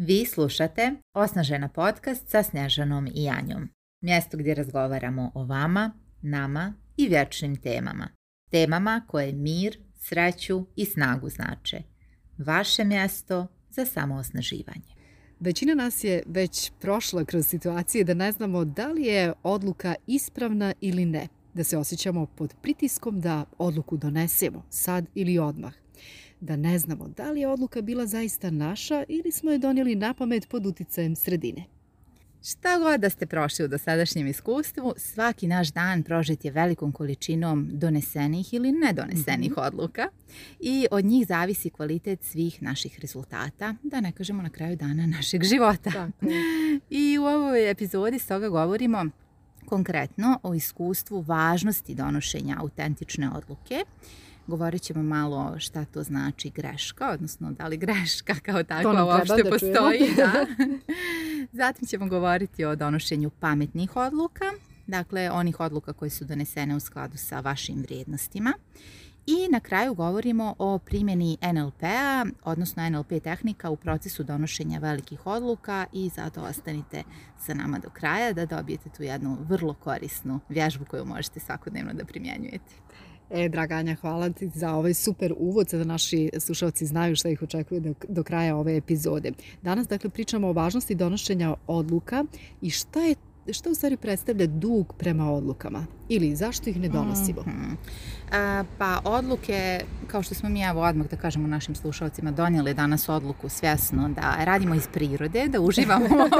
Vi slušate Osnažena podcast sa Snežanom i Anjom. Mjesto gdje razgovaramo o vama, nama i vječnim temama. Temama koje mir, sreću i snagu znače. Vaše mjesto za samoosnaživanje. Većina nas je već prošla kroz situacije da ne znamo da li je odluka ispravna ili ne. Da se osjećamo pod pritiskom da odluku donesemo sad ili odmah da ne znamo da li je odluka bila zaista naša ili smo je donijeli na pamet pod uticajem sredine. Šta god da ste prošli u dosadašnjem iskustvu, svaki naš dan prožet je velikom količinom donesenih ili nedonesenih mhm. odluka i od njih zavisi kvalitet svih naših rezultata, da ne kažemo na kraju dana našeg života. Tako. I u ovoj epizodi s toga govorimo konkretno o iskustvu važnosti donošenja autentične odluke, uh, govorit ćemo malo šta to znači greška, odnosno da li greška kao takva uopšte da postoji. Da. Zatim ćemo govoriti o donošenju pametnih odluka, dakle onih odluka koje su donesene u skladu sa vašim vrijednostima. I na kraju govorimo o primjeni NLP-a, odnosno NLP tehnika u procesu donošenja velikih odluka i zato ostanite sa nama do kraja da dobijete tu jednu vrlo korisnu vježbu koju možete svakodnevno da primjenjujete. E, Draganja, hvala ti za ovaj super uvod, da naši slušalci znaju šta ih očekuje do, do kraja ove epizode. Danas, dakle, pričamo o važnosti donošenja odluka i šta je šta u stvari predstavlja dug prema odlukama ili zašto ih ne donosimo? Mm -hmm. a, pa odluke, kao što smo mi evo odmah da kažemo našim slušalcima, donijeli danas odluku svjesno da radimo iz prirode, da uživamo u ovom,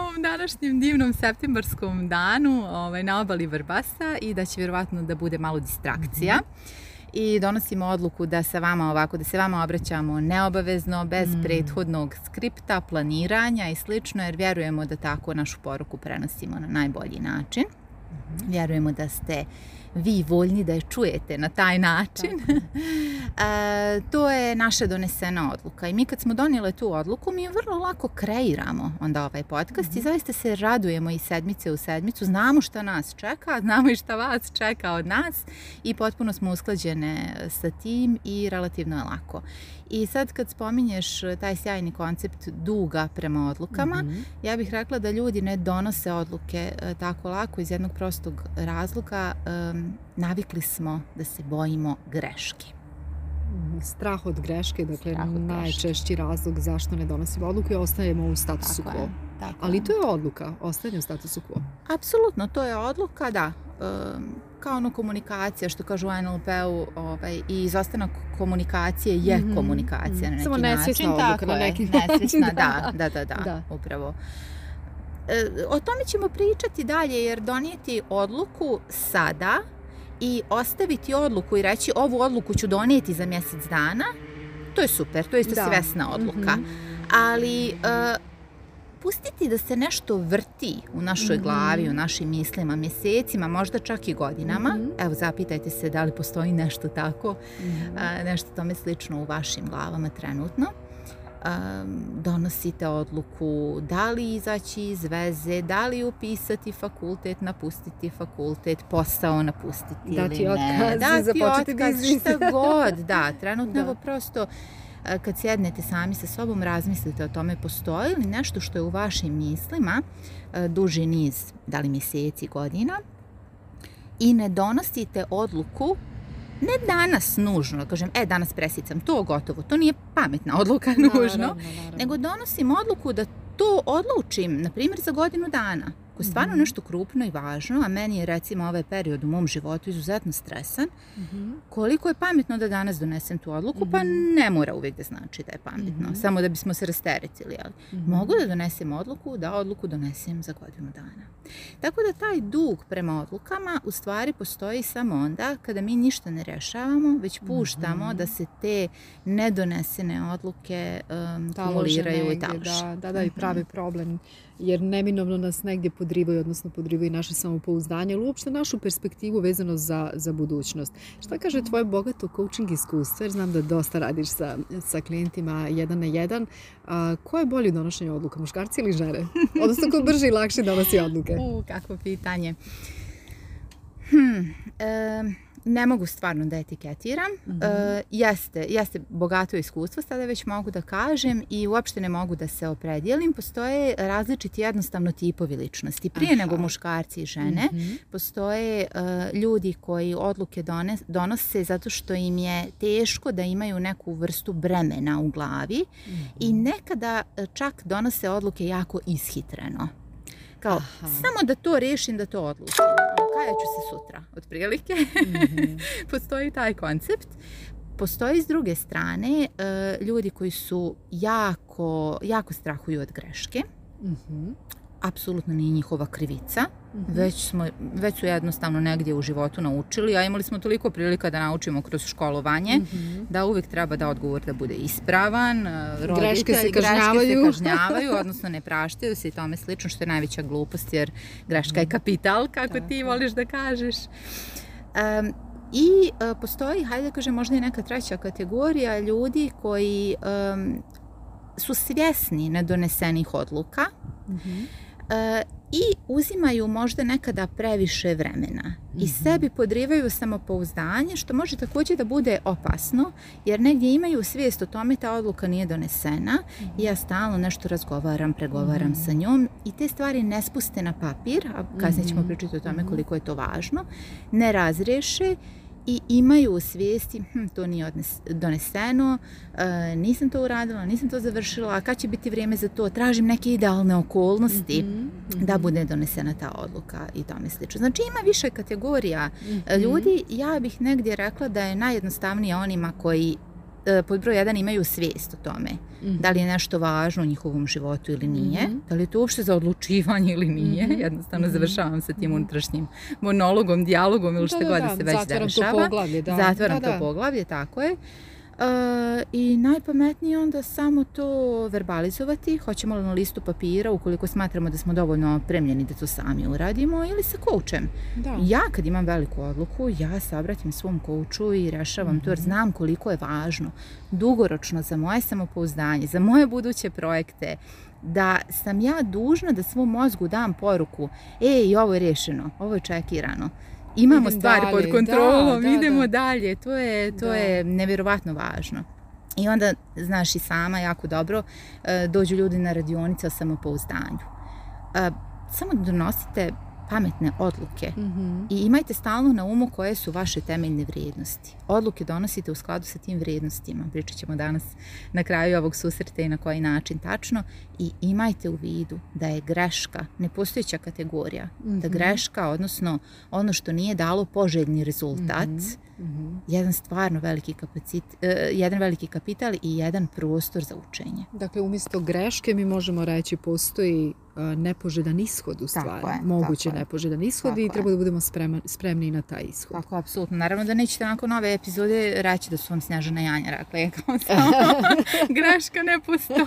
ovom današnjem divnom septembarskom danu ovaj, na obali Vrbasa i da će vjerovatno da bude malo distrakcija. Mm -hmm i donosimo odluku da sa vama ovako, da se vama obraćamo neobavezno, bez mm. prethodnog skripta, planiranja i slično, jer vjerujemo da tako našu poruku prenosimo na najbolji način. Mm -hmm. Vjerujemo da ste uh, vi voljni da je čujete na taj način. e, to je naša donesena odluka i mi kad smo donijele tu odluku mi vrlo lako kreiramo onda ovaj podcast mm -hmm. i mhm. zaista se radujemo i sedmice u sedmicu, znamo šta nas čeka, znamo i šta vas čeka od nas i potpuno smo usklađene sa tim i relativno je lako. I sad kad spominješ taj sjajni koncept duga prema odlukama, mm -hmm. ja bih rekla da ljudi ne donose odluke e, tako lako iz jednog prostog razloga um, navikli smo da se bojimo greške. Strah od greške, dakle Strah od greške. najčešći razlog zašto ne donosimo odluku i ostajemo u statusu quo. Tako Ali to je odluka, ostajanje u statusu quo. Apsolutno, to je odluka, da. E, kao ono komunikacija, što kažu u NLP-u, ovaj, i izostanak komunikacije je mm -hmm. komunikacija na neki Samo način. Samo nesvjesna odluka tako na neki je, način. Nesvjesna, da, da, da, da, da, da, upravo. E, o tome ćemo pričati dalje jer donijeti odluku sada i ostaviti odluku i reći ovu odluku ću donijeti za mjesec dana, to je super, to je isto da. svesna odluka. Mm -hmm. Ali e, pustiti da se nešto vrti u našoj mm -hmm. glavi, u našim mislima, mjesecima, možda čak i godinama. Mm -hmm. Evo, zapitajte se da li postoji nešto tako, e, nešto tome slično u vašim glavama trenutno um, donosite odluku da li izaći iz veze, da li upisati fakultet, napustiti fakultet, posao napustiti da ili ti ne. da ti otkaz, biznis. šta god. Da, trenutno da. evo prosto kad sjednete sami sa sobom, razmislite o tome postoji li nešto što je u vašim mislima duži niz, da li mjeseci, godina, i ne donosite odluku ne danas nužno, da kažem, e, danas presicam to, gotovo, to nije pametna odluka naravno, nužno, naravno. nego donosim odluku da to odlučim, na primjer, za godinu dana. Ako je stvarno mhm. nešto krupno i važno, a meni je recimo ovaj period u mom životu izuzetno stresan, mm -hmm. koliko je pametno da danas donesem tu odluku, mm -hmm. pa mhm. ne mora uvek da znači da je pametno, mm -hmm. samo da bismo se rasteretili, ali mm -hmm. mogu da donesem odluku, da odluku donesem za godinu dana. Tako da taj dug prema odlukama u stvari postoji samo onda kada mi ništa ne rešavamo, već mhm. puštamo mm -hmm. da se te nedonesene odluke um, kumuliraju i talože. Da, da, da, i pravi mm -hmm. problem jer neminovno nas negdje podrivaju, odnosno podrivaju naše samopouzdanje, ali uopšte našu perspektivu vezano za, za budućnost. Šta kaže tvoje bogato coaching iskustvo, jer znam da dosta radiš sa, sa klijentima jedan na jedan, a, ko je bolje donošenje odluka, muškarci ili žene? Odnosno, ko brže i lakše donosi odluke? U, kakvo pitanje. Hm, um ne mogu stvarno da etiketiram. Mm -hmm. e, jeste, jeste bogato iskustvo, sada već mogu da kažem i uopšte ne mogu da se opredijelim. Postoje različiti jednostavno tipovi ličnosti. Prije Aha. nego muškarci i žene, mm -hmm. postoje e, ljudi koji odluke done, donose zato što im je teško da imaju neku vrstu bremena u glavi mm -hmm. i nekada e, čak donose odluke jako ishitreno. Kao, Aha. samo da to rešim, da to odlučim. Kajaću se sutra, otprilike. Mm -hmm. Postoji taj koncept. Postoji s druge strane eh, ljudi koji su jako, jako strahuju od greške. Mm apsolutno nije njihova krivica, mm već, smo, već su jednostavno negdje u životu naučili, a imali smo toliko prilika da naučimo kroz školovanje, mm da uvijek treba da odgovor da bude ispravan, e, roditelji, greške se kažnjavaju, greške se kažnjavaju odnosno ne praštaju se i tome slično, što je najveća glupost, jer greška mm je mhm. kapital, kako Tako. ti voliš da kažeš. Um, I uh, postoji, hajde da kažem, možda i neka treća kategorija ljudi koji um, su svjesni nedonesenih odluka, mhm i uzimaju možda nekada previše vremena i mhm. sebi podrivaju samopouzdanje što može takođe da bude opasno jer negdje imaju svijest o tome ta odluka nije donesena i mhm. ja stalno nešto razgovaram, pregovaram mm -hmm. sa mhm. njom i te stvari ne spuste na papir, a kasnije ćemo pričati o tome koliko je to važno, ne razriješe i imaju u svijesti hm, to nije odnes, doneseno, e, nisam to uradila, nisam to završila, a kad će biti vrijeme za to, tražim neke idealne okolnosti mm -hmm. da bude donesena ta odluka i tome slično. Znači ima više kategorija mm -hmm. ljudi, ja bih negdje rekla da je najjednostavnije onima koji E, pod broj 1 imaju svijest o tome. Mm -hmm. Da li je nešto važno u njihovom životu ili mhm. nije. Mm -hmm. Da li je to uopšte za odlučivanje ili nije. Mm -hmm. Jednostavno mhm. završavam sa tim mhm. unutrašnjim monologom, dijalogom ili da, što da, god da, da se već dešava. Zatvaram to poglavlje, da. Zatvaram da, to poglavlje, tako je i najpametnije onda samo to verbalizovati, hoćemo li na listu papira ukoliko smatramo da smo dovoljno opremljeni da to sami uradimo ili sa koučem. Da. Ja kad imam veliku odluku, ja se obratim svom kouču i rešavam mm -hmm. to jer mhm. znam koliko je važno dugoročno za moje samopouzdanje, za moje buduće projekte, da sam ja dužna da svom mozgu dam poruku, ej, ovo je rešeno, ovo je čekirano imamo Idem stvar pod da, kontrolom, da, da, idemo da. dalje, to je, to da. je nevjerovatno važno. I onda, znaš i sama jako dobro, e, dođu ljudi na radionice o samopouzdanju. E, samo donosite pametne odluke mm-hmm. i imajte stalno na umu koje su vaše temeljne vrijednosti. Odluke donosite u skladu sa tim vrijednostima. Pričat ćemo danas na kraju ovog susreta i na koji način tačno. I imajte u vidu da je greška nepostojeća kategorija. Mm-hmm. Da mhm. greška, odnosno ono što nije dalo poželjni rezultat, mm-hmm -hmm. jedan stvarno veliki kapacit, uh, jedan veliki kapital i jedan prostor za učenje. Dakle, umjesto greške mi možemo reći postoji uh, nepoželjan ishod u stvari, Tako je, moguće tako nepoželjan ishod i treba je. da budemo sprema, spremni na taj ishod. Tako, apsolutno. Naravno da nećete nakon ove epizode reći da su vam Snjažana Janja rekla, je kao greška ne postoji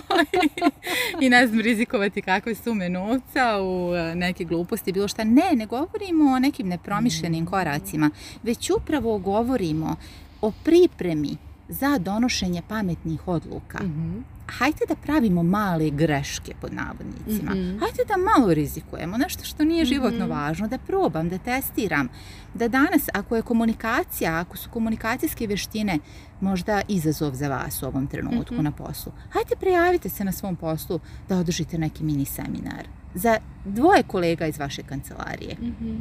i ne znam rizikovati kakve sume novca u e, neke gluposti, bilo šta. Ne, ne govorimo o nekim nepromišljenim mm. koracima, već upravo govorimo govorimo o pripremi za donošenje pametnih odluka, mm -hmm. hajde da pravimo male greške pod navodnicima. Mm -hmm. Hajde da malo rizikujemo, nešto što nije mhm. životno mm -hmm. važno, da probam, da testiram. Da danas, ako je komunikacija, ako su komunikacijske veštine možda izazov za vas u ovom trenutku mm -hmm. na poslu, hajde prijavite se na svom poslu da održite neki mini seminar za dvoje kolega iz vaše kancelarije. Mm -hmm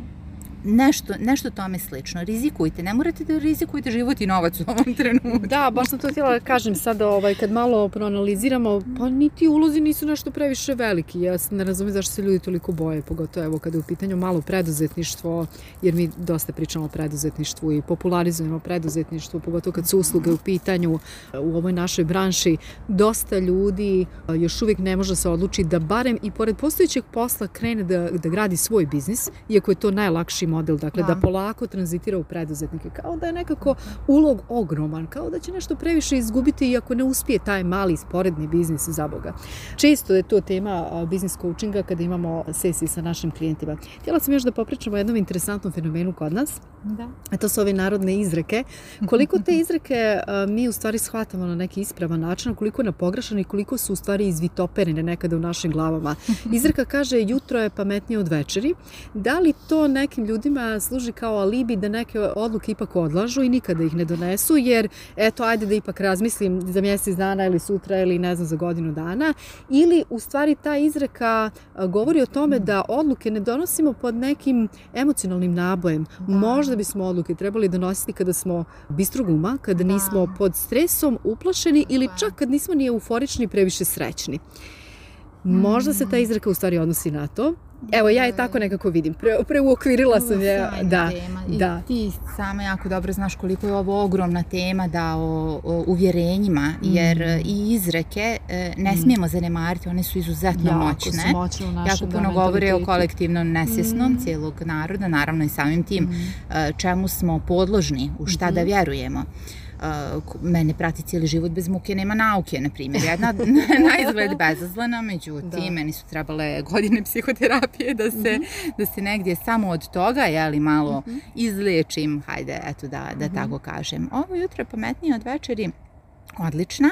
nešto, nešto tome slično. Rizikujte, ne morate da rizikujete život i novac u ovom trenutku. Da, baš sam to htjela da kažem sada, ovaj, kad malo proanaliziramo, pa niti ulozi nisu nešto previše veliki. Ja ne razumijem zašto se ljudi toliko boje, pogotovo evo kada je u pitanju malo preduzetništvo, jer mi dosta pričamo o preduzetništvu i popularizujemo preduzetništvo, pogotovo kad su usluge u pitanju u ovoj našoj branši. Dosta ljudi još uvijek ne može da se odlučiti da barem i pored postojećeg posla krene da, da gradi svoj biznis, iako je to najlakši model, dakle da. da polako tranzitira u preduzetnike, kao da je nekako ulog ogroman, kao da će nešto previše izgubiti i ako ne uspije taj mali sporedni biznis za Boga. Često je to tema biznis coachinga kada imamo sesije sa našim klijentima. Htjela sam još da popričamo o jednom interesantnom fenomenu kod nas, da. a to su ove narodne izreke. Koliko te izreke mi u stvari shvatamo na neki ispravan način, koliko na pogrešan i koliko su u stvari izvitoperene nekada u našim glavama. Izreka kaže jutro je pametnije od večeri. Da li to nekim ljudima ljudima služi kao alibi da neke odluke ipak odlažu i nikada ih ne donesu, jer eto, ajde da ipak razmislim za mjesec dana ili sutra ili ne znam za godinu dana. Ili u stvari ta izreka govori o tome da odluke ne donosimo pod nekim emocionalnim nabojem. Da. Možda bismo odluke trebali donositi kada smo bistroguma, kada da. nismo pod stresom, uplašeni ili da. čak kad nismo ni euforični previše srećni. Mm. Možda se ta izreka u stvari odnosi na to, Evo, ja je tako nekako vidim. Pre, preuokvirila sam je. Da, tema. I da. ti sama jako dobro znaš koliko je ovo ogromna tema da o, o uvjerenjima, mm. jer mm. i izreke e, ne mm. smijemo zanemariti, one su izuzetno jako moćne. Su moćne u našem jako puno govore o kolektivnom nesjesnom mm. cijelog naroda, naravno i samim tim mm. E, čemu smo podložni, u šta mm. da mhm. vjerujemo. Mm uh, mene prati cijeli život bez muke, nema nauke, na primjer. Jedna na izgled bezazlena, međutim, da. meni su trebale godine psihoterapije da se, mm -hmm. da se negdje samo od toga, jeli, malo mm -hmm. izlečim, hajde, eto da, da mm -hmm. tako kažem. Ovo jutro je pametnije od večeri, odlična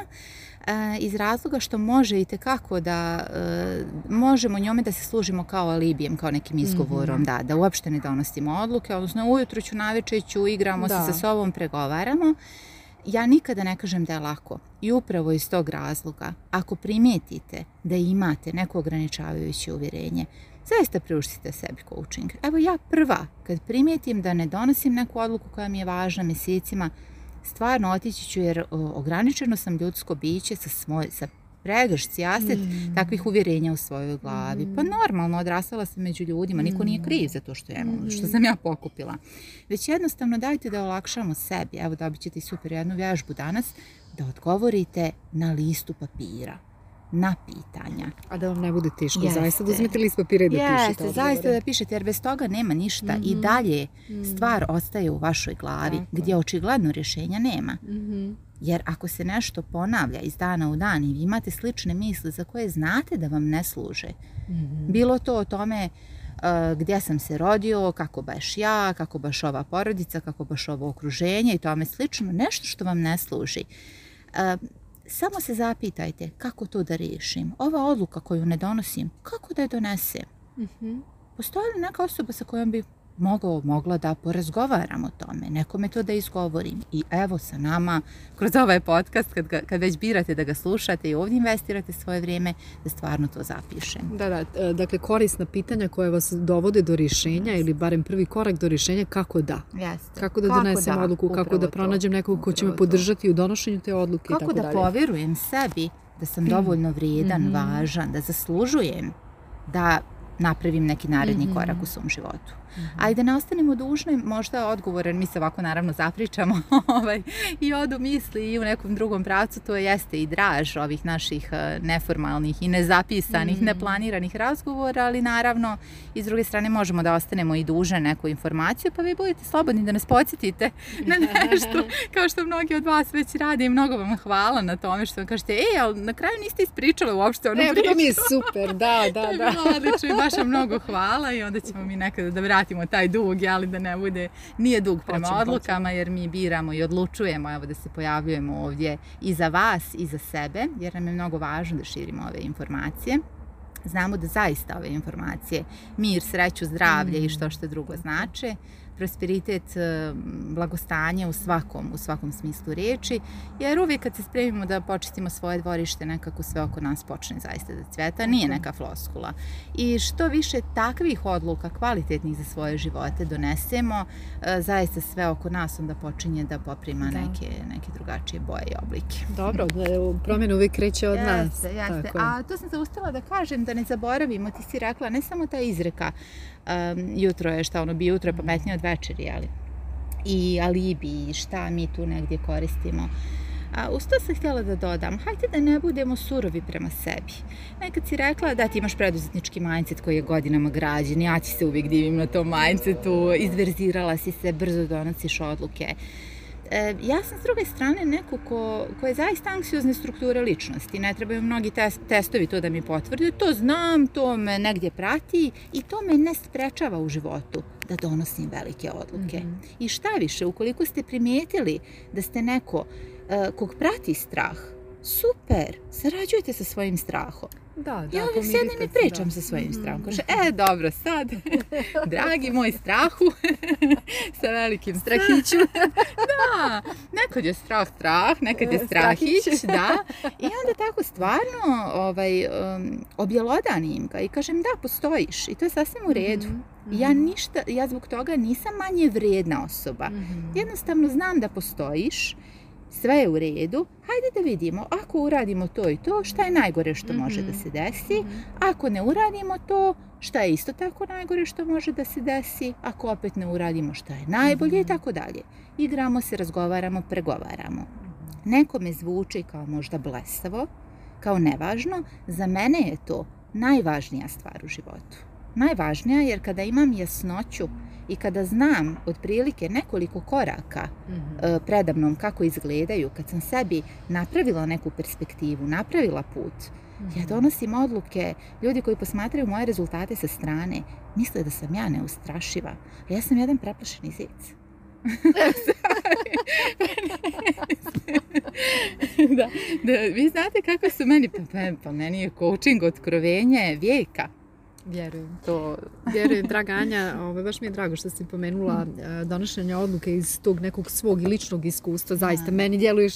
e, iz razloga što može i tekako da uh, možemo njome da se služimo kao alibijem, kao nekim mhm. izgovorom, mm -hmm. da, da uopšte ne donosimo odluke, odnosno ujutro ću, naveče ću, igramo da. se sa sobom, pregovaramo. Ja nikada ne kažem da je lako i upravo iz tog razloga, ako primetite da imate neko ograničavajuće uvjerenje, zaista priuštite sebi coaching. Evo ja prva, kad primetim da ne donosim neku odluku koja mi je važna mesecima, stvarno otići ću jer ograničeno sam ljudsko biće sa, svoj, sa pregršt, sjasnet mm. takvih uvjerenja u svojoj glavi. Pa mm. Pa normalno, odrastala sam među ljudima, niko nije mm. kriv za to što, je, mm. što sam ja pokupila. Već jednostavno dajte da olakšamo sebi. Evo dobit ćete super jednu vježbu danas da odgovorite na listu papira na pitanja. A da vam ne bude teško, Jeste. zaista da uzmete list papira i da Jeste, pišete odgovore. Zaista da pišete, jer bez toga nema ništa mm -hmm. i mhm. dalje mm -hmm. stvar ostaje u vašoj glavi, Tako. gdje očigledno rješenja nema. Mm -hmm. Jer ako se nešto ponavlja iz dana u dan i vi imate slične misli za koje znate da vam ne služe, mm -hmm. bilo to o tome uh, gdje sam se rodio, kako baš ja, kako baš ova porodica, kako baš ovo okruženje i tome slično, nešto što vam ne služi. Uh, samo se zapitajte kako to da riješim. Ova odluka koju ne donosim, kako da je donesem? Mm -hmm. Postoji li neka osoba sa kojom bi mogao, mogla da porazgovaram o tome, nekome to da izgovorim. I evo sa nama, kroz ovaj podcast, kad, ga, kad već birate da ga slušate i ovdje investirate svoje vrijeme, da stvarno to zapišem. Da, da, e, dakle korisna pitanja koje vas dovode do rješenja yes. ili barem prvi korak do rješenja, kako da? Jeste. Kako da kako da, donesem da, odluku, kako da pronađem to, nekog ko će me podržati to. u donošenju te odluke kako i tako da dalje. Kako da povjerujem sebi da sam mm. dovoljno vrijedan, mm -hmm. važan, da zaslužujem da napravim neki naredni mm -hmm. korak u svom životu. -hmm. da ne ostanemo dužni, možda odgovore, mi se ovako naravno zapričamo ovaj, i odu misli i u nekom drugom pravcu, to jeste i draž ovih naših eh, neformalnih i nezapisanih, mm neplaniranih razgovora, ali naravno i s druge strane možemo da ostanemo i duže da neku informaciju, pa vi budete slobodni da nas podsjetite na nešto, kao što mnogi od vas već radi i mnogo vam hvala na tome što vam kažete, ej, ali na kraju niste ispričali uopšte onu ne, priču. Ne, pa to mi je super, da, da, da. to je da. bilo odlično i baš vam mnogo hvala i onda ćemo mi nekada da vratimo vratimo taj dug, ali da ne bude, nije dug prema hoćem, odlukama hoćem. jer mi biramo i odlučujemo evo da se pojavljujemo ovdje i za vas i za sebe jer nam je mnogo važno da širimo ove informacije znamo da zaista ove informacije mir, sreću, zdravlje mm. i što što drugo znače prosperitet, e, blagostanje u svakom, u svakom smislu reči, jer uvijek kad se spremimo da početimo svoje dvorište, nekako sve oko nas počne zaista da cveta, nije neka floskula. I što više takvih odluka kvalitetnih za svoje živote donesemo, e, zaista sve oko nas onda počinje da poprima da. Neke, neke drugačije boje i oblike. Dobro, da promjena uvijek kreće od jeste, nas. Jeste, jeste. A to sam zaustala da kažem, da ne zaboravimo, ti si rekla, ne samo ta izreka, um, jutro je šta ono bi jutro pametnije od večeri, ali I alibi, i šta mi tu negdje koristimo. A uz to sam htjela da dodam, hajde da ne budemo surovi prema sebi. Nekad si rekla da ti imaš preduzetnički mindset koji je godinama građen, ja ti se uvijek divim na tom mindsetu, izverzirala si se, brzo donosiš odluke. Uh, E, ja sam s druge strane neko ko, ko je zaista anksiozne strukture ličnosti, ne trebaju mnogi test, testovi to da mi potvrde, to znam, to me negdje prati i to me ne sprečava u životu da donosim velike odluke. Mm -hmm. I šta više, ukoliko ste primijetili da ste neko e, kog prati strah, super, sarađujte sa svojim strahom. Da, da, ja uvijek sedem i da. pričam da. sa svojim mhm. strahom. e, dobro, sad, dragi moj strahu, sa velikim strahićem. da, nekad je strah strah, nekad je e, strahić, da. I onda tako stvarno ovaj, um, objelodanim ga i kažem da, postojiš i to je sasvim u mhm, redu. Mm -hmm. Ja mhm. ništa, ja zbog toga nisam manje vredna osoba. Mm Jednostavno znam da postojiš sve je u redu, hajde da vidimo, ako uradimo to i to, šta je najgore što mm -hmm. može da se desi, mhm. ako ne uradimo to, šta je isto tako najgore što može da se desi, ako opet ne uradimo šta je najbolje i mhm. tako dalje. Igramo se, razgovaramo, pregovaramo. Nekome zvuči kao možda blesavo, kao nevažno, za mene je to najvažnija stvar u životu. Najvažnija jer kada imam jasnoću i kada znam otprilike nekoliko koraka mm -hmm. predamnom kako izgledaju, kad sam sebi napravila neku perspektivu, napravila put, mm -hmm. ja mhm. donosim odluke, ljudi koji posmatraju moje rezultate sa strane misle da sam ja neustrašiva, a ja sam jedan preplašeni zec. da, da, vi znate kako su meni, pa, pa, pa meni je coaching otkrovenje vijeka. Vjerujem to. Vjerujem, draga Anja, ove, ovaj, baš mi je drago što si pomenula mhm. eh, donošenje odluke iz tog nekog svog i ličnog iskustva. Zaista, da. meni djeluješ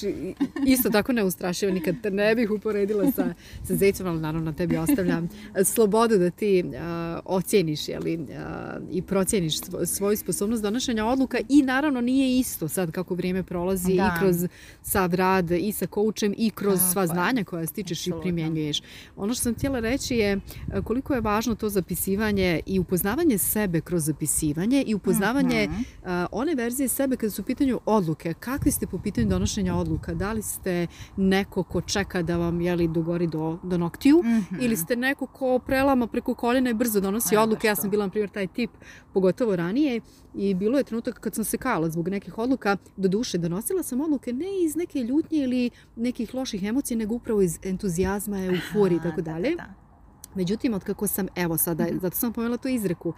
isto tako neustrašiva, nikad te ne bih uporedila sa, sa zecom, ali naravno tebi ostavljam eh, slobodu da ti a, eh, ocjeniš jeli, a, i procjeniš svoju sposobnost donošenja odluka i naravno nije isto sad kako vrijeme prolazi da. i kroz sav rad i sa koučem i kroz tako, sva znanja koja stičeš Absolutno. i primjenjuješ. Ono što sam htjela reći je koliko je važno to zapisivanje i upoznavanje sebe kroz zapisivanje i upoznavanje mm -hmm. uh, one verzije sebe kada su u pitanju odluke. Kakvi ste po pitanju donošenja odluka? Da li ste neko ko čeka da vam jeli dogori do, do noktiju mm -hmm. ili ste neko ko prelama preko koljena i brzo donosi Ajde, odluke? Ja sam bila na primjer taj tip pogotovo ranije i bilo je trenutak kad sam se kala zbog nekih odluka. Do duše donosila sam odluke ne iz neke ljutnje ili nekih loših emocija nego upravo iz entuzijazma, euforije i tako da, da, dalje. Da, da. Međutim, otkako sam, evo sada, mhm. zato sam pomenula tu izreku,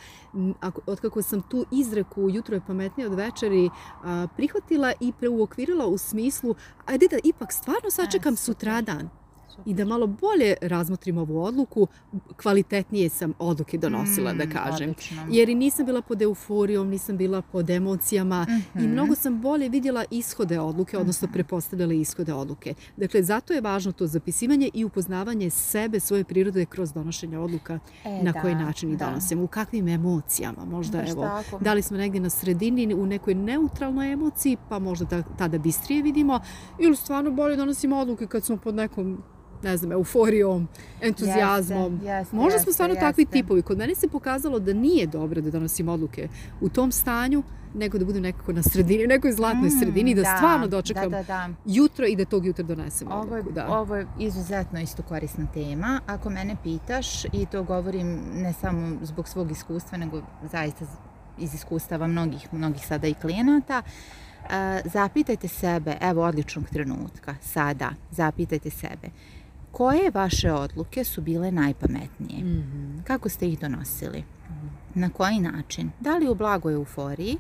otkako sam tu izreku jutro je pametnije od večeri prihvatila i preuokvirila u smislu, ajde da ipak stvarno sačekam e, sutradan i da malo bolje razmotrim ovu odluku, kvalitetnije sam odluke donosila, da mm, da kažem. Odlično. Jer i nisam bila pod euforijom, nisam bila pod emocijama mm -hmm. i mhm. mnogo sam bolje vidjela ishode odluke, odnosno mm prepostavljala ishode odluke. Dakle, zato je važno to zapisivanje i upoznavanje sebe, svoje prirode kroz donošenje odluka e, na da, koji način da. donosim, u kakvim emocijama. Možda, Baš evo, tako. da li smo negdje na sredini, u nekoj neutralnoj emociji, pa možda da, tada bistrije vidimo, ili stvarno bolje donosimo odluke kad smo pod nekom ne znam, euforijom, entuzijazmom. Jeste, jeste, Možda jeste, smo stvarno jeste. takvi tipovi. Kod mene se pokazalo da nije dobro da donosim odluke u tom stanju, nego da budem nekako na sredini, u nekoj zlatnoj mm, sredini, da, da stvarno da, dočekam da, da, da. jutro i da tog jutra donesem ovo, odluku. Da. Ovo je izuzetno isto korisna tema. Ako mene pitaš, i to govorim ne samo zbog svog iskustva, nego zaista iz iskustava mnogih, mnogih sada i klijenata, zapitajte sebe, evo odličnog trenutka, sada, zapitajte sebe, koje vaše odluke su bile najpametnije? Mm -hmm. Kako ste ih donosili? Mm -hmm. Na koji način? Da li u blagoj euforiji,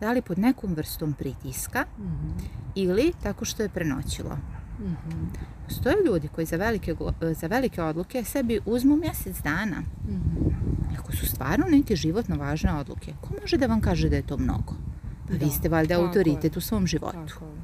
da li pod nekom vrstom pritiska mm -hmm. ili tako što je prenoćilo? Mm -hmm. Postoje ljudi koji za velike, za velike odluke sebi uzmu mjesec dana. Mm -hmm. Ako su stvarno neke životno važne odluke, ko može da vam kaže da je to mnogo? Pa da, vi ste valjda autoritet je. u svom životu. Tako je.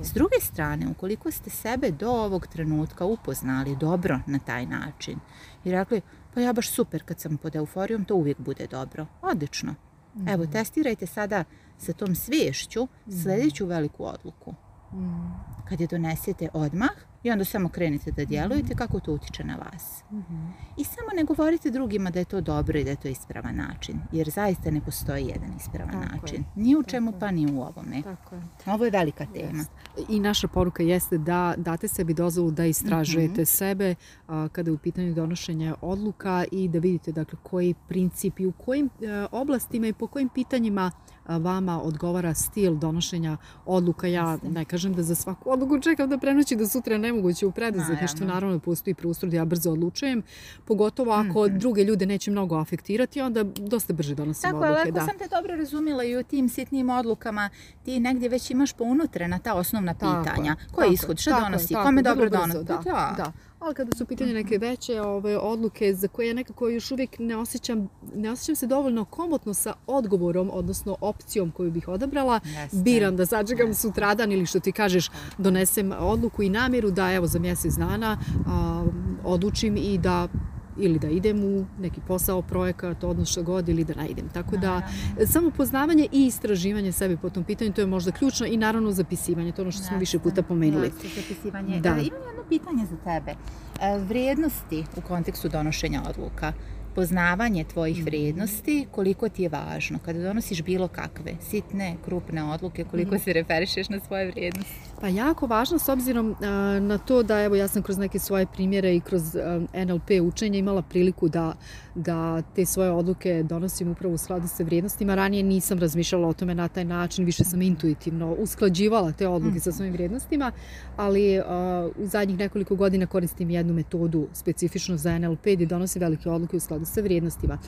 S druge strane, ukoliko ste sebe do ovog trenutka upoznali dobro na taj način i rekli, pa ja baš super kad sam pod euforijom, to uvijek bude dobro. Odlično. Mm. Evo, testirajte sada sa tom sviješću mhm. sljedeću veliku odluku. Mm. Kad je donesete odmah, I onda samo krenete da djelujete mhm. kako to utiče na vas. Mm -hmm. I samo ne govorite drugima da je to dobro i da je to ispravan način. Jer zaista ne postoji jedan ispravan Tako način. Je. Ni u čemu Tako pa ni u ovome. Tako je. Ovo je velika tema. Yes. I naša poruka jeste da date sebi dozvolu da istražujete mm -hmm. sebe a, kada je u pitanju donošenja odluka i da vidite dakle, koji princip i u kojim a, e, oblastima i po kojim pitanjima vama odgovara stil donošenja odluka. Ja ne kažem da za svaku odluku čekam da prenoći da sutra je nemoguće u preduzetništvu. Naravno da postoji prostor da ja brzo odlučujem, pogotovo ako mm -hmm. druge ljude neće mnogo afektirati, onda dosta brže donosim Tako, odluke. Tako, ali ako da. sam te dobro razumela i u tim sitnim odlukama, ti negdje već imaš na ta osnovna pitanja. Tako, Koji tako, ishod, šta donosi, tako, kome dobro donosi. Da, da. da ali kada su pitanje neke veće ove, odluke za koje ja nekako još uvijek ne osjećam, ne osjećam se dovoljno komotno sa odgovorom, odnosno opcijom koju bih odabrala, Jeste. biram da sačekam Jeste. sutradan ili što ti kažeš, donesem odluku i namjeru da evo za mjesec dana a, odučim i da ili da idem u neki posao, projekat, odnos što god ili da ne idem. Tako da samo poznavanje i istraživanje sebe po tom pitanju to je možda ključno i naravno zapisivanje, to je ono što smo više puta pomenuli. Jeste, zapisivanje. Da. E, imam jedno pitanje za tebe. E, vrednosti u kontekstu donošenja odluka poznavanje tvojih mm. vrednosti, koliko ti je važno kada donosiš bilo kakve sitne, krupne odluke, koliko mm. se referišeš na svoje vrednosti? Pa jako važno s obzirom na to da evo ja sam kroz neke svoje primjere i kroz NLP učenje imala priliku da, da te svoje odluke donosim upravo u skladu sa vrijednostima. Ranije nisam razmišljala o tome na taj način, više sam mhm. intuitivno usklađivala te odluke sa mhm. svojim vrijednostima, ali u zadnjih nekoliko godina koristim jednu metodu specifično za NLP gdje donosi velike odluke u skladu sa vrijednostima.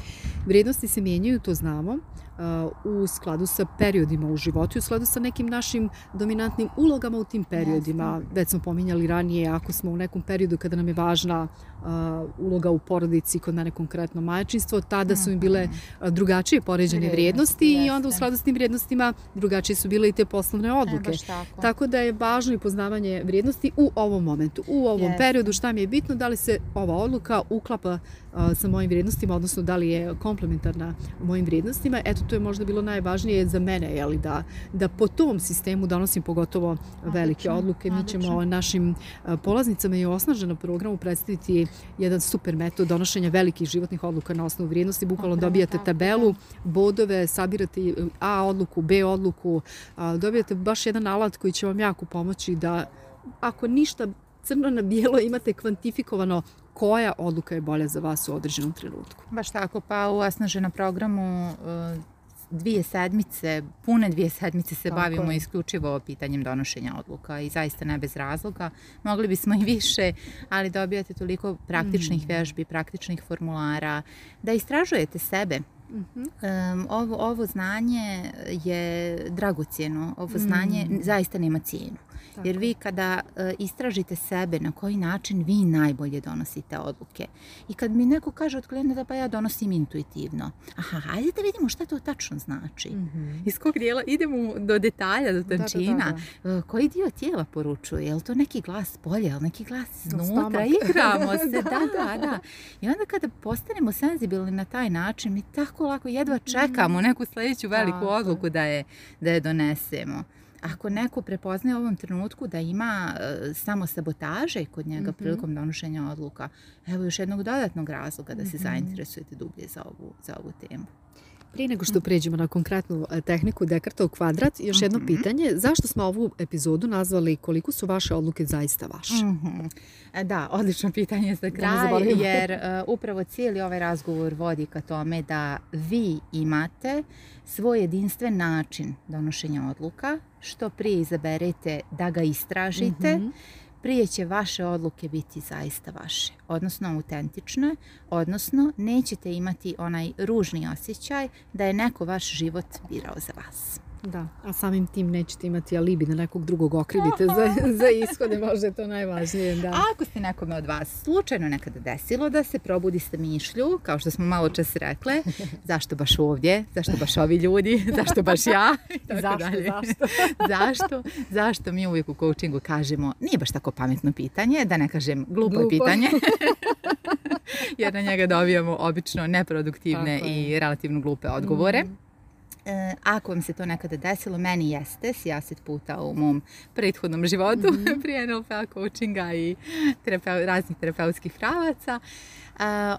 Vrijednosti se mijenjaju, to znamo, Uh, u skladu sa periodima u životu i u skladu sa nekim našim dominantnim ulogama u tim periodima. Već smo pominjali ranije, ako smo u nekom periodu kada nam je važna uh, uloga u porodici, kod mene konkretno majčinstvo, tada su mi mhm. bile uh, drugačije poređene vrijednosti i onda u skladu s tim vrijednostima drugačije su bile i te poslovne e, odluke. tako. tako da je važno i poznavanje vrijednosti u ovom momentu, u ovom periodu, šta mi je bitno, da li se ova odluka uklapa sa mojim vrijednostima, odnosno da li je komplementarna mojim vrijednostima. Eto, to je možda bilo najvažnije za mene, jeli, da, da po tom sistemu donosim pogotovo velike Odlično. odluke. Mi ćemo našim polaznicama i osnaženom programu predstaviti jedan super metod donošenja velikih životnih odluka na osnovu vrijednosti. Bukvalno dobijate tabelu, bodove, sabirate A odluku, B odluku, dobijate baš jedan alat koji će vam jako pomoći da ako ništa crno na bijelo imate kvantifikovano koja odluka je bolja za vas u određenom trenutku. Baš tako, pa u osnažena programu e, dvije sedmice, pune dvije sedmice se Tako. bavimo isključivo pitanjem donošenja odluka i zaista ne bez razloga. Mogli bismo i više, ali dobijate toliko praktičnih mm. vežbi, praktičnih formulara, da istražujete sebe, Mm -hmm. ovo, ovo znanje je dragocjeno, ovo mm. znanje mm. zaista nema cijenu. Tako. Jer vi kada e, istražite sebe na koji način vi najbolje donosite odluke i kad mi neko kaže od klijenta da, pa ja donosim intuitivno, aha, hajde da vidimo šta to tačno znači. Mm -hmm. Iz kog dijela idemo do detalja, do tančina. Da, da, da. da. E, koji dio tijela poručuje? Je li to neki glas polja, je li neki glas iznutra? Igramo se, da. da, da, da. I onda kada postanemo senzibilni na taj način, mi tako tako lako, jedva čekamo mhm. neku sledeću veliku tako. odluku da je, da je donesemo. Ako neko prepoznaje u ovom trenutku da ima e, samo sabotaže kod njega mm -hmm. prilikom donošenja odluka, evo još jednog dodatnog razloga da se mm -hmm. zainteresujete dublje za ovu, za ovu temu. Prije nego što pređemo na konkretnu e, tehniku Dekarta u kvadrat, još jedno mm -hmm. pitanje. Zašto smo ovu epizodu nazvali koliko su vaše odluke zaista vaše? Mm -hmm. Da, odlično pitanje za kraj, da jer uh, upravo cijeli ovaj razgovor vodi ka tome da vi imate svoj jedinstven način donošenja odluka, što prije izaberete da ga istražite, mm -hmm prije će vaše odluke biti zaista vaše, odnosno autentične, odnosno nećete imati onaj ružni osjećaj da je neko vaš život birao za vas. Da, a samim tim nećete imati alibi da nekog drugog okrivite za, za ishode, možda je to najvažnije. Da. A ako ste nekome od vas slučajno nekada desilo da se probudi sa mišlju, kao što smo malo čas rekle, zašto baš ovdje, zašto baš ovi ljudi, zašto baš ja, tako zašto, dalje. Zašto? zašto? Zašto mi uvijek u coachingu kažemo, nije baš tako pametno pitanje, da ne kažem glupo, glupo. pitanje, jer na njega dobijamo obično neproduktivne tako i relativno glupe odgovore. Mm E, ako vam se to nekada desilo, meni jeste si aset puta u mom prethodnom životu mm -hmm. prije nlp p-a, coachinga i terapeu, raznih terapeutskih pravaca, e,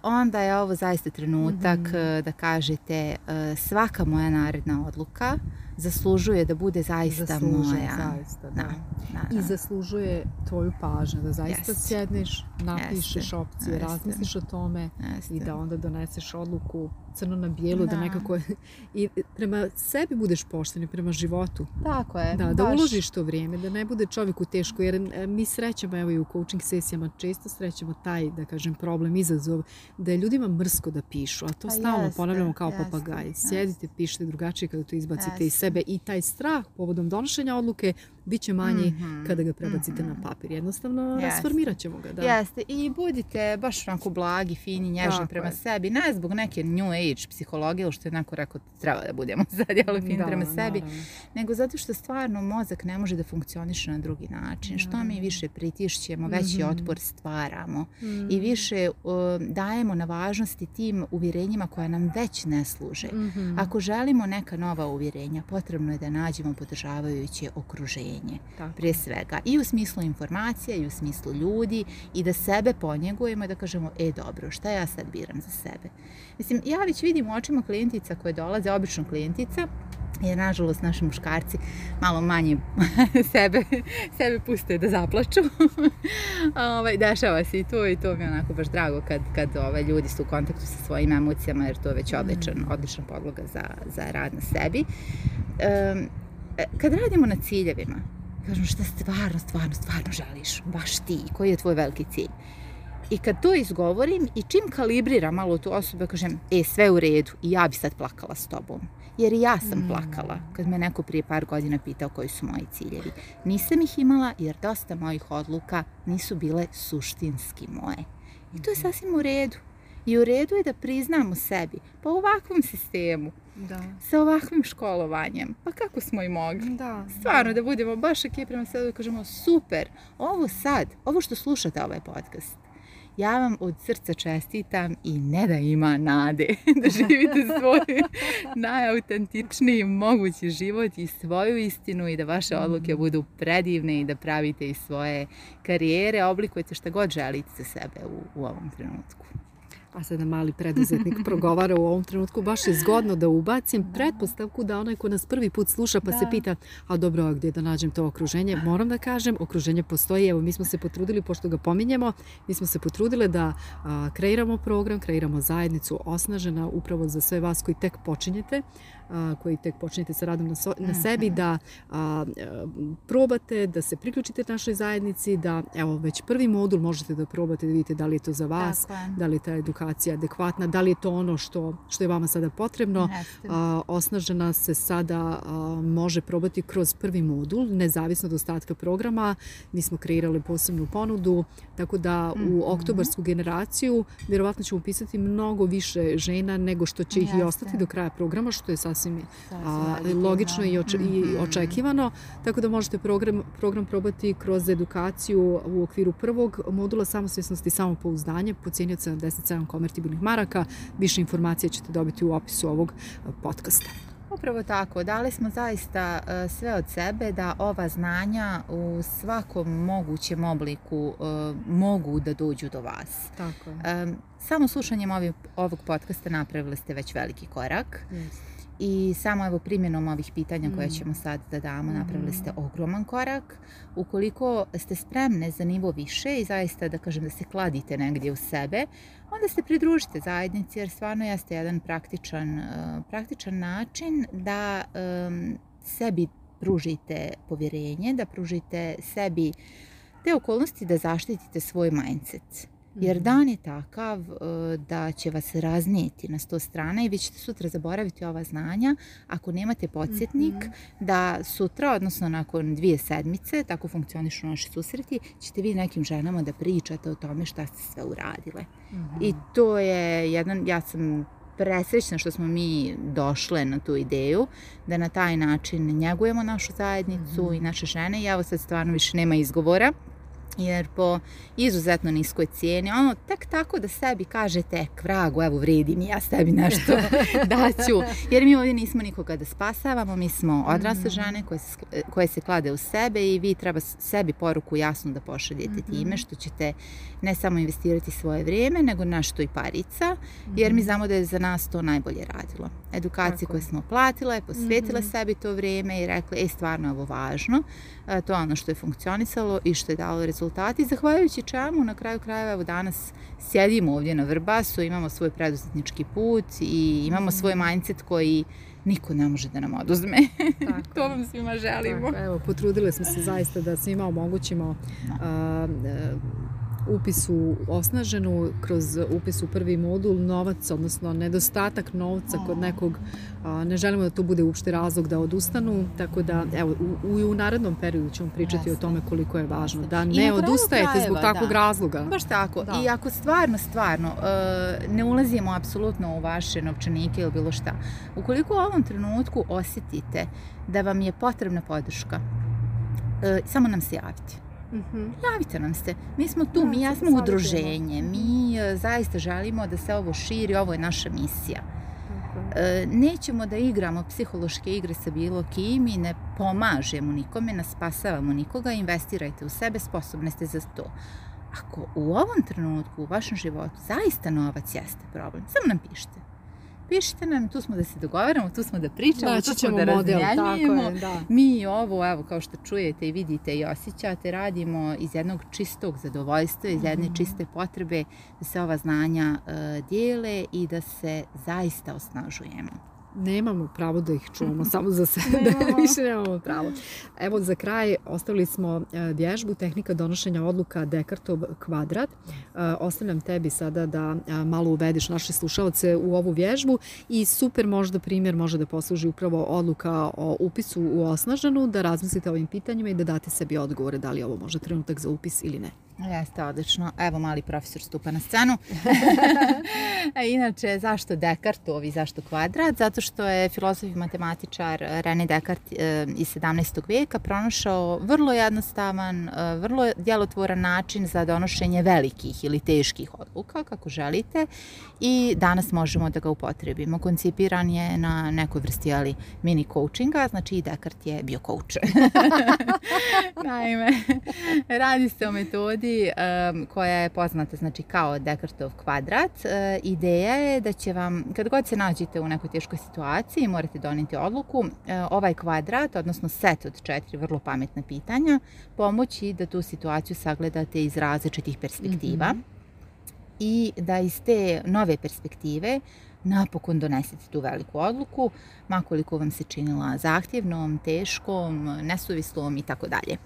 onda je ovo zaista trenutak mm -hmm. da kažete svaka moja naredna odluka zaslužuje da bude zaista zaslužuje, moja. Zaista, da. Da, da, da. I zaslužuje tvoju pažnju, da zaista yes. sjedneš, napišeš yes. opcije, yes. razmisliš o tome yes. i da onda doneseš odluku crno na bijelo, da. da nekako i prema sebi budeš pošten i prema životu. Tako je. Da, da baš. da uložiš to vrijeme, da ne bude čovjeku teško, jer e, mi srećemo, evo i u coaching sesijama često srećemo taj, da kažem, problem, izazov, da je ljudima mrsko da pišu, a to pa stalno ponavljamo kao papagaj. Sjedite, pišite drugačije kada to izbacite jeste. iz sebe sebe i taj strah povodom donošenja odluke bit će manji mm -hmm. kada ga prebacite mm -hmm. na mhm. papir. Jednostavno yes. rasformirat ćemo ga. Da. Jeste. I budite baš onako blagi, fini, nježni Tako prema je. sebi. Ne zbog neke new age psihologije ili što je neko rekao treba da budemo zadjeli fini da, prema sebi. Naravno. Nego zato što stvarno mozak ne može da funkcioniše na drugi način. Naravno. Što mi više pritišćemo, veći mm -hmm. otpor stvaramo. Mm -hmm. I mhm. više o, dajemo na važnosti tim uvjerenjima koja nam već ne služe. Mm -hmm. Ako želimo neka nova uvjerenja, potrebno je da nađemo podržavajuće okruženje okruženje, Tako. pre svega. I u smislu informacija, i u smislu ljudi, i da sebe ponjegujemo i da kažemo, e dobro, šta ja sad biram za sebe? Mislim, ja već vidim u očima klijentica koje dolaze, obično klijentica, jer nažalost naši muškarci malo manje sebe, sebe puste da zaplaču. ovaj, dešava se i to i to mi je onako baš drago kad, kad ovaj, ljudi su u kontaktu sa svojim emocijama jer to je već mm. odličan, odlična podloga za, za rad na sebi. Um, E, kad radimo na ciljevima, kažemo šta stvarno, stvarno, stvarno želiš, baš ti, koji je tvoj veliki cilj. I kad to izgovorim i čim kalibriram malo tu osobu, kažem, e, sve u redu i ja bi sad plakala s tobom. Jer i ja sam mm. plakala kad me neko prije par godina pitao koji su moji ciljevi. Nisam ih imala jer dosta mojih odluka nisu bile suštinski moje. I to je mhm. sasvim u redu. I u redu je da priznamo sebi, pa u ovakvom sistemu da. sa ovakvim školovanjem. Pa kako smo i mogli? Da. Stvarno, da budemo baš ok prema sebe da kažemo super, ovo sad, ovo što slušate ovaj podcast, ja vam od srca čestitam i ne da ima nade da živite svoj najautentičniji mogući život i svoju istinu i da vaše odluke mhm. budu predivne i da pravite i svoje karijere, oblikujete šta god želite za sebe u, u ovom trenutku a sada mali preduzetnik progovara u ovom trenutku, baš je zgodno da ubacim pretpostavku da onaj ko nas prvi put sluša pa se da. pita, a dobro, gde da nađem to okruženje? Moram da kažem, okruženje postoji, evo mi smo se potrudili, pošto ga pominjemo, mi smo se potrudile da kreiramo program, kreiramo zajednicu osnažena upravo za sve vas koji tek počinjete, a, koji tek počnete sa radom na, sebi, da e, probate, da se priključite našoj zajednici, da evo već prvi modul možete da probate da vidite da li je to za vas, da li je ta edukacija adekvatna, da li je to ono što, što je vama sada potrebno. osnažena se sada može probati kroz prvi modul, nezavisno od ostatka programa. Mi smo kreirali posebnu ponudu, tako da u mhm. oktobarsku generaciju vjerovatno ćemo upisati mnogo više žena nego što će ih i ostati do kraja programa, što je sasvim sasvim da, a, logično i, oč, i mhm. očekivano. Tako da možete program, program probati kroz edukaciju u okviru prvog modula samosvjesnosti i samopouzdanje po cijeni od 77 konvertibilnih maraka. Više informacije ćete dobiti u opisu ovog podcasta. Upravo tako, dali smo zaista e, sve od sebe da ova znanja u svakom mogućem obliku e, mogu da dođu do vas. Tako je. Samo slušanjem ovog podcasta napravili ste već veliki korak. Jeste i samo evo primjenom ovih pitanja mm. ćemo sad da damo napravili ste mm-hmm. ogroman korak. Ukoliko ste spremne za nivo više i zaista da kažem da se kladite negdje u sebe, onda se pridružite zajednici jer stvarno jeste jedan praktičan, e, praktičan način da um, sebi pružite povjerenje, da pružite sebi te okolnosti da zaštitite svoj mindset. Jer mhm. dan je takav e, da će vas raznijeti na sto strana i vi ćete sutra zaboraviti ova znanja ako nemate podsjetnik mm -hmm. da sutra, odnosno nakon dvije sedmice, tako funkcionišu naši susreti, ćete vi nekim ženama da pričate o tome šta ste sve uradile. Mm -hmm. I mhm. to je jedan, ja sam presrećna što smo mi došle na tu ideju, da na taj način njegujemo našu zajednicu mm -hmm. i mhm. naše žene. I evo sad stvarno više nema izgovora jer po izuzetno niskoj cijeni, ono, tek tako da sebi kažete, vragu, evo, vredi mi, ja sebi nešto daću, jer mi ovdje nismo nikoga da spasavamo, mi smo odrasle mhm. žene koje se, koje se klade u sebe i vi treba sebi poruku jasno da pošaljete mhm. time što ćete ne samo investirati svoje vrijeme, nego našto i parica, jer mi mhm. znamo da je za nas to najbolje radilo. Edukacije tako. koje smo platila je posvetila sebi to vrijeme i rekla, ej, stvarno je ovo važno, e, to je ono što je funkcionisalo i što je dalo rezultat rezultati, zahvaljujući čemu na kraju krajeva evo danas sjedimo ovdje na Vrbasu, imamo svoj preduzetnički put i imamo mhm. svoj mindset koji niko ne može da nam oduzme. Tako. to vam svima želimo. Tako, evo, potrudile smo se zaista da svima omogućimo da. Uh, upis u osnaženu, kroz upis u prvi modul, novac, odnosno nedostatak novca kod nekog, ne želimo da to bude uopšte razlog da odustanu, tako da, evo, u, u, u narednom periodu ćemo pričati Jasne. o tome koliko je važno, da ne odustajete krajeva, zbog takvog da. razloga. Baš tako, da. i ako stvarno, stvarno, e, ne ulazimo apsolutno u vaše novčanike ili bilo šta, ukoliko u ovom trenutku osetite da vam je potrebna podrška, e, samo nam se javite -hmm. javite nam se. Mi smo tu, mi da, ja smo udruženje, mi mhm. eh, zaista želimo da se ovo širi, ovo je naša misija. E, nećemo da igramo psihološke igre sa bilo kim i ne pomažemo nikome, ne spasavamo nikoga, investirajte u sebe, sposobne ste za to. Ako u ovom trenutku u vašem životu zaista novac jeste problem, samo nam pišite pišite nam, tu smo da se dogovaramo, tu smo da pričamo, Naći tu ćemo da razmjenjujemo. Da. Mi ovo, evo, kao što čujete i vidite i osjećate, radimo iz jednog čistog zadovoljstva, iz jedne mm -hmm. čiste potrebe da se ova znanja uh, dijele i da se zaista osnažujemo nemamo pravo da ih čuvamo samo za sebe, nemamo. više nemamo pravo. Evo za kraj ostavili smo e, vježbu tehnika donošenja odluka Dekartov kvadrat. E, ostavljam tebi sada da e, malo uvediš naše slušalce u ovu vježbu i super možda primjer može da posluži upravo odluka o upisu u osnaženu, da razmislite o ovim pitanjima i da date sebi odgovore da li ovo može trenutak za upis ili ne. Jeste, odlično. Evo mali profesor stupa na scenu. Inače, zašto Dekartovi, zašto kvadrat? Zato što je filozof i matematičar René Descartes e, iz 17. vijeka pronašao vrlo jednostavan, e, vrlo djelotvoran način za donošenje velikih ili teških odluka, kako želite, i danas možemo da ga upotrebimo. Koncipiran je na nekoj vrsti ali, mini coachinga, znači i Descartes je bio coach. Naime, radi se o metodi knjizi koja je poznata znači, kao Dekartov kvadrat. E, ideja je da će vam, kad god se nađete u nekoj teškoj situaciji morate doneti odluku, e, ovaj kvadrat, odnosno set od četiri vrlo pametna pitanja, pomoći da tu situaciju sagledate iz različitih perspektiva. Mm -hmm i da iz te nove perspektive napokon donesete tu veliku odluku, makoliko vam se činila zahtjevnom, teškom, nesuvislom i tako dalje.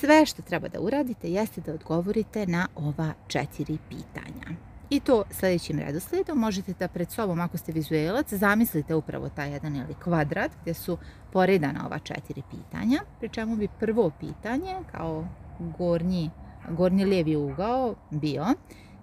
Sve što treba da uradite jeste da odgovorite na ova četiri pitanja. I to sledećim redosledom možete da pred sobom, ako ste vizuelac, zamislite upravo taj jedan ili kvadrat gde su poredana ova četiri pitanja, pri čemu bi prvo pitanje kao gornji, gornji lijevi ugao bio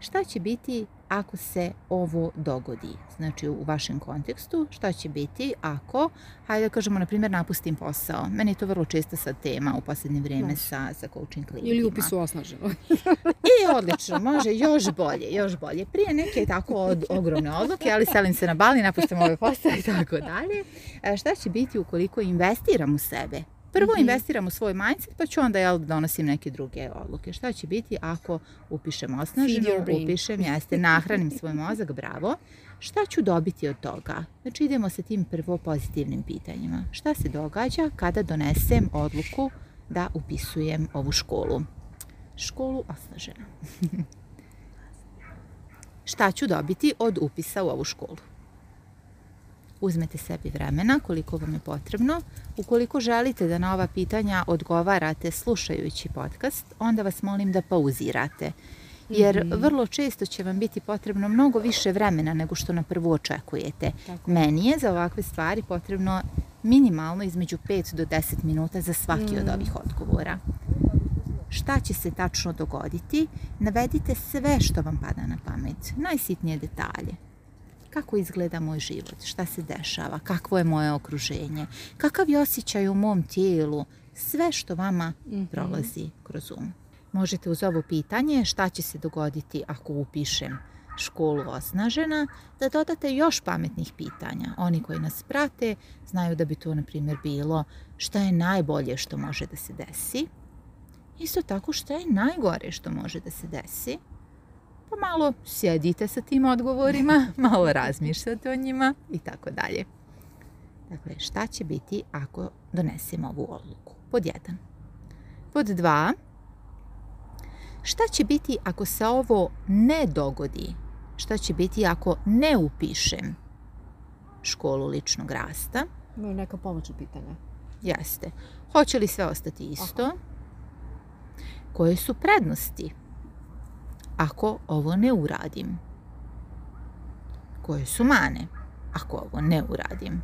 šta će biti ako se ovo dogodi? Znači u vašem kontekstu šta će biti ako, hajde da kažemo na primjer napustim posao. Meni je to vrlo često sad tema u posljednje vrijeme sa, sa coaching klijentima. Ili upisu osnaženo. I odlično, može još bolje, još bolje. Prije neke tako od, ogromne odluke, ali selim se na bali, napustim ovaj posao i tako dalje. E, šta će biti ukoliko investiram u sebe? Prvo mm -hmm. investiram u svoj mindset, pa ću onda jel, da donosim neke druge odluke. Šta će biti ako upišem osnaženo, upišem, jeste, nahranim svoj mozak, bravo. Šta ću dobiti od toga? Znači idemo sa tim prvo pozitivnim pitanjima. Šta se događa kada donesem odluku da upisujem ovu školu? Školu osnaženo. Šta ću dobiti od upisa u ovu školu? Uzmete sebi vremena koliko vam je potrebno. Ukoliko želite da na ova pitanja odgovarate slušajući podcast, onda vas molim da pauzirate. Jer mhm. vrlo često će vam biti potrebno mnogo više vremena nego što na prvu očekujete. Tako. Meni je za ovakve stvari potrebno minimalno između 5 do 10 minuta za svaki od mhm. ovih odgovora šta će se tačno dogoditi, navedite sve što vam pada na pamet, najsitnije detalje kako izgleda moj život, šta se dešava, kakvo je moje okruženje, kakav je osjećaj u mom tijelu, sve što vama mhm. prolazi kroz um. Možete uz ovo pitanje šta će se dogoditi ako upišem školu osnažena, da dodate još pametnih pitanja. Oni koji nas prate znaju da bi to, na primjer, bilo šta je najbolje što može da se desi, isto tako šta je najgore što može da se desi, pa malo sjedite sa tim odgovorima, malo razmišljate o njima i tako dalje. Dakle, šta će biti ako donesemo ovu odluku? Pod 1. Pod 2. Šta će biti ako se ovo ne dogodi? Šta će biti ako ne upišem školu ličnog rasta? No, neka pomoćna pitanja. Jeste. Hoće li sve ostati isto? Aha. Koje su prednosti? ako ovo ne uradim? Koje su mane ako ovo ne uradim?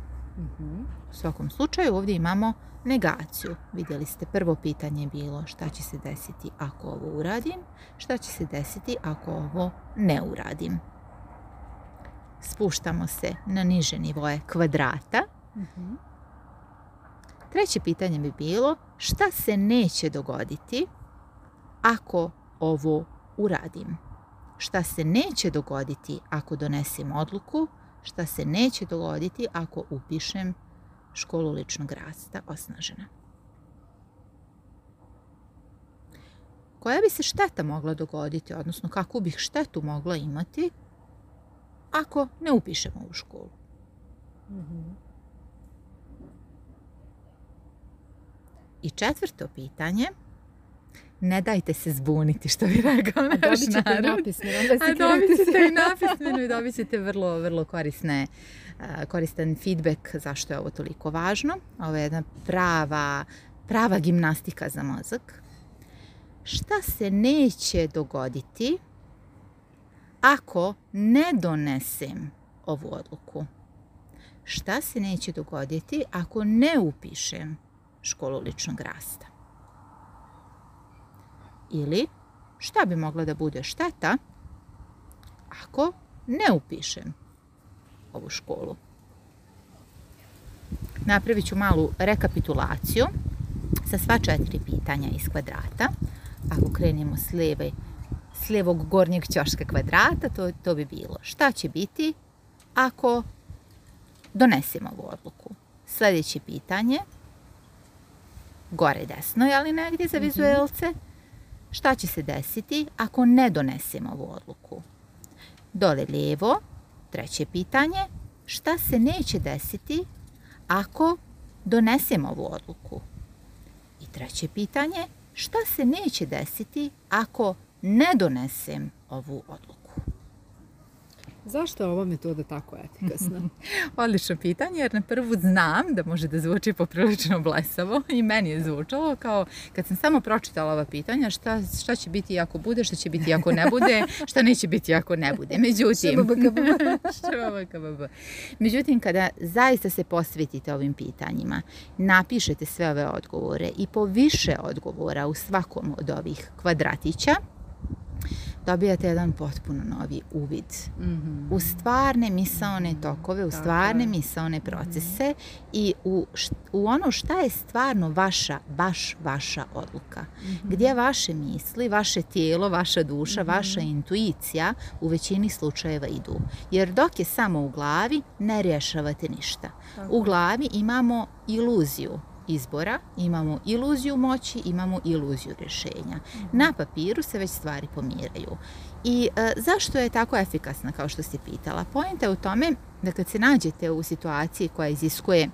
U svakom slučaju ovdje imamo negaciju. Vidjeli ste prvo pitanje je bilo šta će se desiti ako ovo uradim, šta će se desiti ako ovo ne uradim. Spuštamo se na niže nivoje kvadrata. Treće pitanje bi bilo šta se neće dogoditi ako ovo uradim. Šta se neće dogoditi ako donesem odluku, šta se neće dogoditi ako upišem školu ličnog rasta osnažena. Koja bi se šteta mogla dogoditi, odnosno kakvu bih štetu mogla imati ako ne upišem ovu školu? Mm -hmm. I četvrto pitanje – ne dajte se zbuniti, što bi rekao naš narod. Dobit ćete narod. napismeno. Da A dobit ćete i napismeno i dobit ćete vrlo, vrlo korisne, koristan feedback zašto je ovo toliko važno. Ovo je jedna prava, prava gimnastika za mozak. Šta se neće dogoditi ako ne donesem ovu odluku? Šta se neće dogoditi ako ne upišem školu ličnog rasta? Ili šta bi mogla da bude šteta ako ne upišem ovu školu. Napravit ću malu rekapitulaciju sa sva četiri pitanja iz kvadrata. Ako krenemo s, leve, s levog gornjeg ćoška kvadrata, to, to bi bilo šta će biti ako donesemo ovu odluku. Sledeće pitanje, gore desno, je li negdje za mhm. vizuelce? Mm -hmm Šta će se desiti ako ne donesemo ovu odluku? Dole levo, treće pitanje, šta se neće desiti ako donesemo ovu odluku? I treće pitanje, šta se neće desiti ako ne donesem ovu odluku? Zašto je ova metoda tako efikasna? Odlično pitanje, jer na prvu znam da može da zvuči poprilično blesavo i meni je zvučalo kao kad sam samo pročitala ova pitanja šta, šta će biti ako bude, šta će biti ako ne bude, šta neće biti ako ne bude. Međutim, međutim kada zaista se posvetite ovim pitanjima, napišete sve ove odgovore i po više odgovora u svakom od ovih kvadratića, dobijate jedan potpuno novi uvid mm -hmm. u stvarne misaone tokove, u stvarne misaone mhm. procese mm -hmm. i u, u ono šta je stvarno vaša, baš vaša odluka. Mm -hmm. Gdje vaše misli, vaše tijelo, vaša duša, mm -hmm. vaša intuicija u većini slučajeva idu. Jer dok je samo u glavi, ne rješavate ništa. Tako. U glavi imamo iluziju izbora, imamo iluziju moći, imamo iluziju rešenja. Na papiru se već stvari pomiraju. I e, zašto je tako efikasna, kao što ste pitala? Poenta je u tome da kad se nađete u situaciji koja iziskuje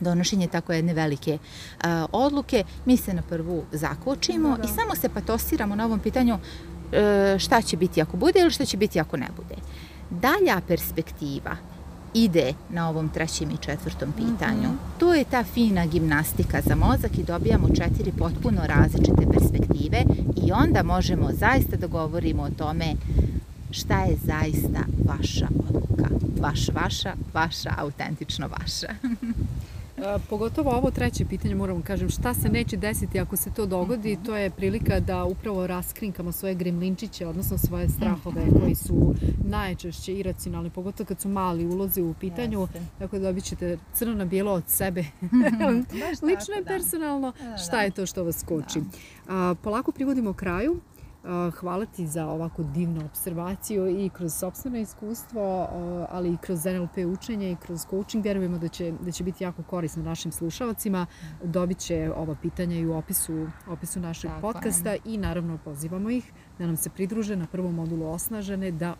donošenje tako jedne velike a, e, odluke, mi se na prvu zakočimo da, da. i samo se patosiramo na ovom pitanju e, šta će biti ako bude ili šta će biti ako ne bude. Dalja perspektiva ide na ovom trećem i četvrtom mhm. pitanju. Mm -hmm. To je ta fina gimnastika za mozak i dobijamo četiri potpuno različite perspektive i onda možemo zaista da govorimo o tome šta je zaista vaša odluka. Baš vaša, vaša, autentično vaša. Pogotovo ovo treće pitanje moram da kažem, šta se neće desiti ako se to dogodi, mhm. to je prilika da upravo raskrinkamo svoje gremlinčiće, odnosno svoje strahove mhm. koji su najčešće iracionalni, pogotovo kad su mali ulozi u pitanju, Jeste. tako da dobit ćete crno na bijelo od sebe. Mhm. Lično i da. personalno, da, šta je to što vas koči. Da. A, polako privodimo kraju. Eh, hvala ti za ovako divnu observaciju i kroz sobstveno iskustvo, eh, ali i kroz NLP učenje i kroz coaching. Vjerujemo da će, da će biti jako korisno našim slušalcima. Dobit će ova pitanja i u opisu, opisu našeg Tako podcasta je. i naravno pozivamo ih da nam se pridruže na prvom modulu Osnažene, da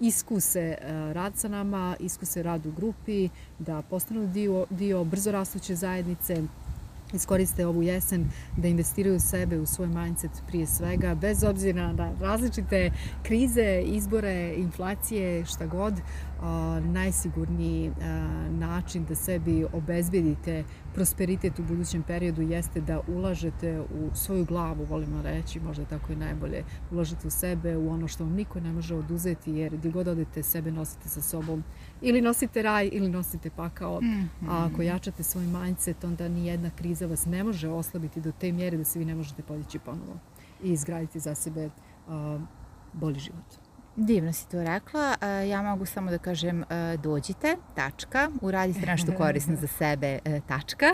iskuse eh, rad sa nama, iskuse rad u grupi, da postanu dio, dio brzo rastuće zajednice, iskoriste ovu jesen da investiraju sebe u svoj mindset prije svega, bez obzira na različite krize, izbore, inflacije, šta god, najsigurniji način da sebi obezbedite prosperitet u budućem periodu jeste da ulažete u svoju glavu, volimo reći, možda tako i najbolje, ulažete u sebe, u ono što vam niko ne može oduzeti, jer gdje god odete sebe nosite sa sobom. Ili nosite raj, ili nosite pakao. Mm -hmm. A ako mhm. jačate svoj mindset, onda ni jedna kriza vas ne može oslabiti do te mjere da se vi ne možete podići ponovo i izgraditi za sebe uh, bolji život. Divno si to rekla. E, ja mogu samo da kažem e, dođite, tačka, uradite nešto korisno za sebe, e, tačka.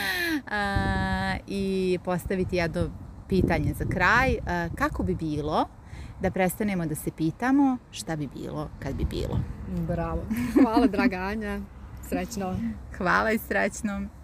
I postaviti jedno pitanje za kraj. Kako bi bilo da prestanemo da se pitamo šta bi bilo kad bi bilo? Bravo. Hvala, draga Anja. Srećno. Hvala i srećno.